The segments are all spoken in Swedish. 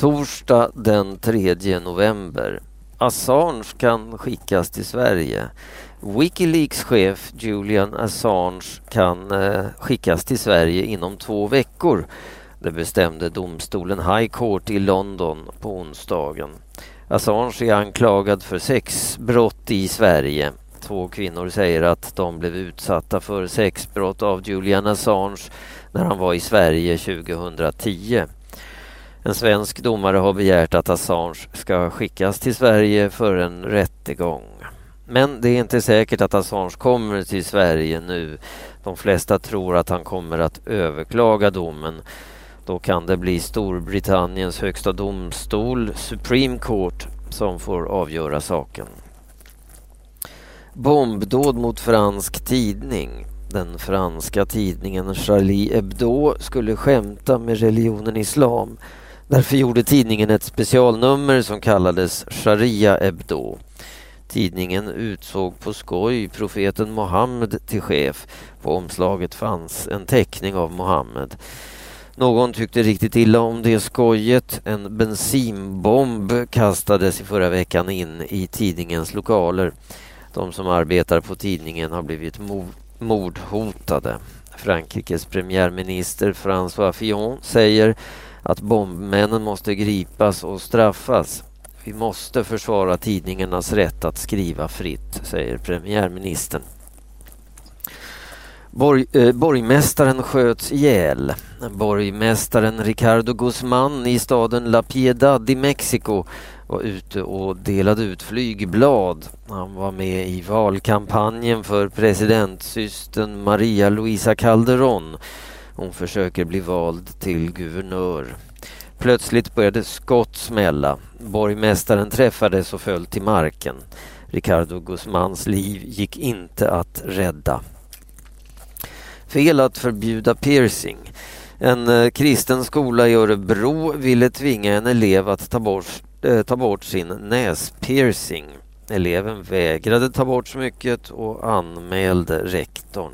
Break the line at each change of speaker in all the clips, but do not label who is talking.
Torsdag den 3 november. Assange kan skickas till Sverige. Wikileaks chef Julian Assange kan eh, skickas till Sverige inom två veckor. Det bestämde domstolen High Court i London på onsdagen. Assange är anklagad för sexbrott i Sverige. Två kvinnor säger att de blev utsatta för sexbrott av Julian Assange när han var i Sverige 2010. En svensk domare har begärt att Assange ska skickas till Sverige för en rättegång. Men det är inte säkert att Assange kommer till Sverige nu. De flesta tror att han kommer att överklaga domen. Då kan det bli Storbritanniens högsta domstol, Supreme Court, som får avgöra saken. Bombdåd mot fransk tidning. Den franska tidningen Charlie Hebdo skulle skämta med religionen islam. Därför gjorde tidningen ett specialnummer som kallades Sharia Hebdo. Tidningen utsåg på skoj profeten Mohammed till chef. På omslaget fanns en teckning av Mohammed. Någon tyckte riktigt illa om det skojet. En bensinbomb kastades i förra veckan in i tidningens lokaler. De som arbetar på tidningen har blivit mordhotade. Frankrikes premiärminister François Fillon säger att bombmännen måste gripas och straffas. Vi måste försvara tidningarnas rätt att skriva fritt, säger premiärministern. Borg, eh, borgmästaren sköts ihjäl. Borgmästaren Ricardo Guzman i staden La Piedad i Mexiko var ute och delade ut flygblad. Han var med i valkampanjen för presidentsystern Maria Luisa Calderón. Hon försöker bli vald till guvernör. Plötsligt började skott smälla. Borgmästaren träffades och föll till marken. Ricardo Guzmans liv gick inte att rädda. Fel att förbjuda piercing. En eh, kristen skola i Örebro ville tvinga en elev att ta bort, äh, eh, ta bort sin näspiercing. Eleven vägrade ta bort smycket och anmälde rektorn.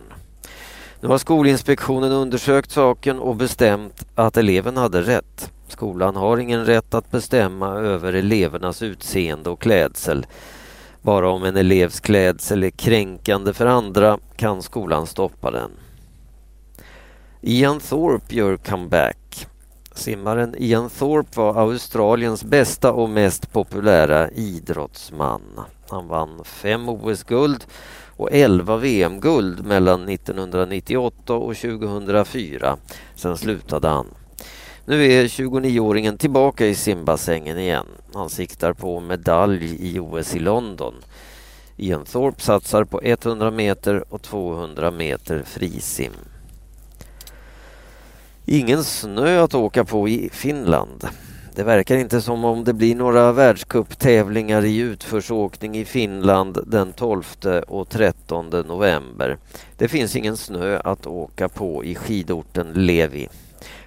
Nu har Skolinspektionen undersökt saken och bestämt att eleven hade rätt. Skolan har ingen rätt att bestämma över elevernas utseende och klädsel. Bara om en elevs klädsel är kränkande för andra kan skolan stoppa den. Ian Thorpe gör comeback. Simmaren Ian Thorpe var Australiens bästa och mest populära idrottsman. Han vann fem OS-guld och 11 VM-guld mellan 1998 och 2004. Sen slutade han. Nu är 29-åringen tillbaka i simbassängen igen. Han siktar på medalj i OS i London. Ian Thorpe satsar på 100 meter och 200 meter frisim. Ingen snö att åka på i Finland. Det verkar inte som om det blir några världscuptävlingar i utförsåkning i Finland den 12 och 13 november. Det finns ingen snö att åka på i skidorten Levi.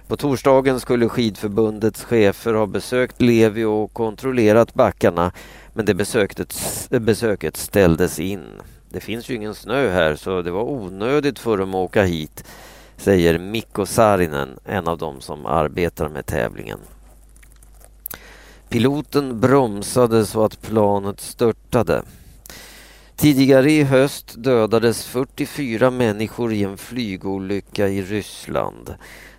På torsdagen skulle skidförbundets chefer ha besökt Levi och kontrollerat backarna men det besöket, besöket ställdes in. Det finns ju ingen snö här så det var onödigt för dem att åka hit, säger Mikko Saarinen, en av dem som arbetar med tävlingen. Piloten bromsade så att planet störtade. Tidigare i höst dödades 44 människor i en flygolycka i Ryssland.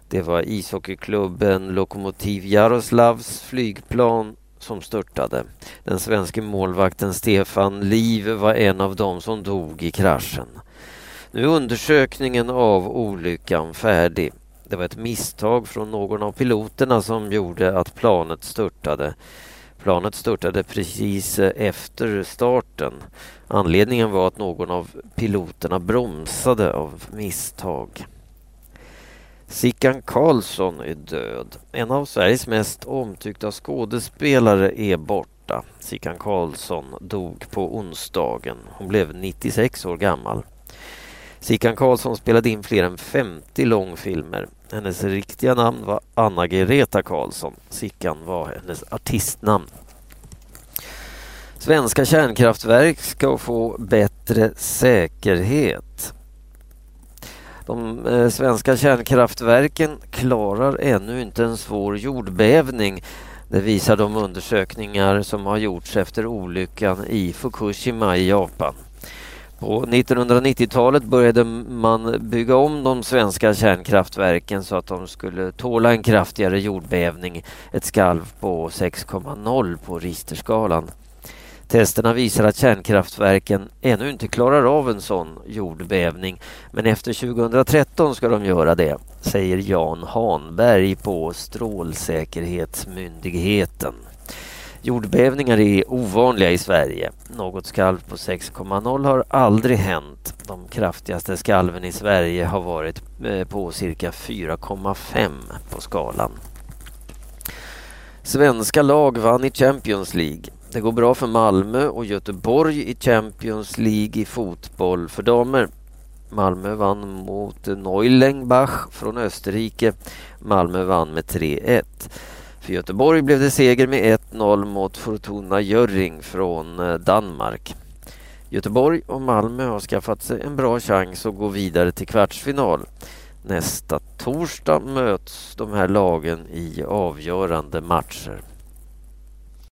Det var ishockeyklubben Lokomotiv Jaroslavs flygplan som störtade. Den svenske målvakten Stefan Liv var en av dem som dog i kraschen. Nu är undersökningen av olyckan färdig. Det var ett misstag från någon av piloterna som gjorde att planet störtade. Planet störtade precis eh, efter starten. Anledningen var att någon av piloterna bromsade av misstag. Sickan Karlsson är död. En av Sveriges mest omtyckta skådespelare är borta. Sickan Karlsson dog på onsdagen. Hon blev 96 år gammal. Sickan Karlsson spelade in fler än 50 långfilmer. Hennes riktiga namn var Anna Greta Karlsson. Sickan var hennes artistnamn. Svenska kärnkraftverk ska få bättre säkerhet. De eh, svenska kärnkraftverken klarar ännu inte en svår jordbävning Det visar de undersökningar som har gjorts efter olyckan i Fukushima i Japan. På 1990-talet började man bygga om de svenska kärnkraftverken så att de skulle tåla en kraftigare jordbävning, ett skalv på 6,0 på Richterskalan. Testerna visar att kärnkraftverken ännu inte klarar av en sån jordbävning men efter 2013 ska de göra det, säger Jan Hanberg på Strålsäkerhetsmyndigheten. Jordbävningar är ovanliga i Sverige. Något skalv på 6,0 har aldrig hänt. De kraftigaste skalven i Sverige har varit eh, på cirka 4,5 på skalan. Svenska lag vann i Champions League. Det går bra för Malmö och Göteborg i Champions League i fotboll för damer. Malmö vann mot Neulengbach från Österrike. Malmö vann med 3-1. För Göteborg blev det seger med 1-0 mot Fortuna Jörring från eh, Danmark. Göteborg och Malmö har skaffat sig en bra chans att gå vidare till kvartsfinal. Nästa torsdag möts de här lagen i avgörande matcher.